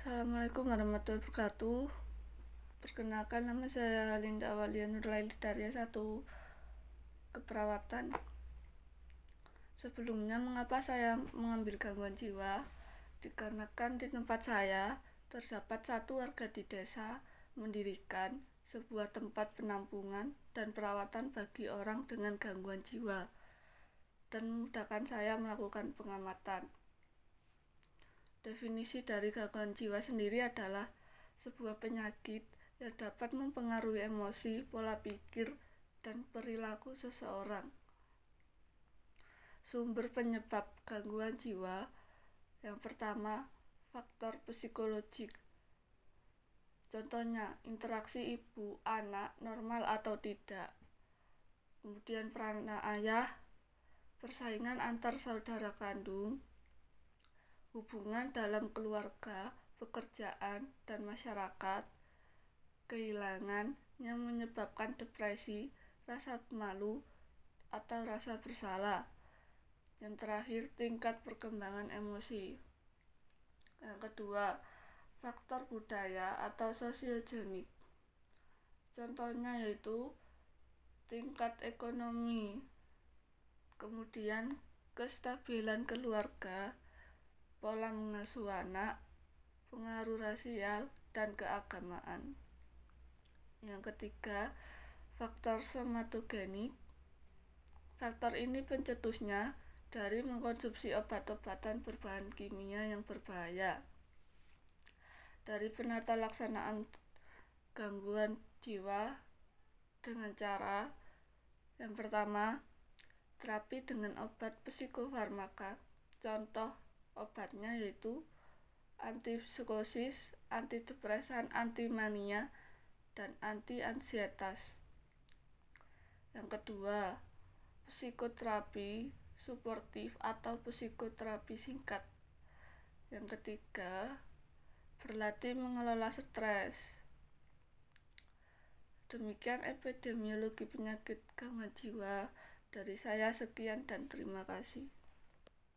Assalamualaikum warahmatullahi wabarakatuh. Perkenalkan nama saya Linda Awalia Nurlaili S1 Keperawatan. Sebelumnya mengapa saya mengambil gangguan jiwa? Dikarenakan di tempat saya terdapat satu warga di desa mendirikan sebuah tempat penampungan dan perawatan bagi orang dengan gangguan jiwa dan memudahkan saya melakukan pengamatan. Definisi dari gangguan jiwa sendiri adalah sebuah penyakit yang dapat mempengaruhi emosi, pola pikir, dan perilaku seseorang. Sumber penyebab gangguan jiwa yang pertama, faktor psikologik. Contohnya, interaksi ibu anak normal atau tidak. Kemudian peran ayah, persaingan antar saudara kandung, hubungan dalam keluarga, pekerjaan, dan masyarakat, kehilangan yang menyebabkan depresi, rasa malu, atau rasa bersalah. Yang terakhir, tingkat perkembangan emosi. Yang kedua, faktor budaya atau sosiogenik. Contohnya yaitu tingkat ekonomi, kemudian kestabilan keluarga, pola mengasuh anak, pengaruh rasial, dan keagamaan. Yang ketiga, faktor somatogenik. Faktor ini pencetusnya dari mengkonsumsi obat-obatan berbahan kimia yang berbahaya. Dari penata laksanaan gangguan jiwa dengan cara yang pertama, terapi dengan obat psikofarmaka. Contoh obatnya yaitu antipsikosis, antidepresan, antimania, dan anti-ansietas. Yang kedua, psikoterapi suportif atau psikoterapi singkat. Yang ketiga, berlatih mengelola stres. Demikian epidemiologi penyakit gangguan jiwa dari saya sekian dan terima kasih.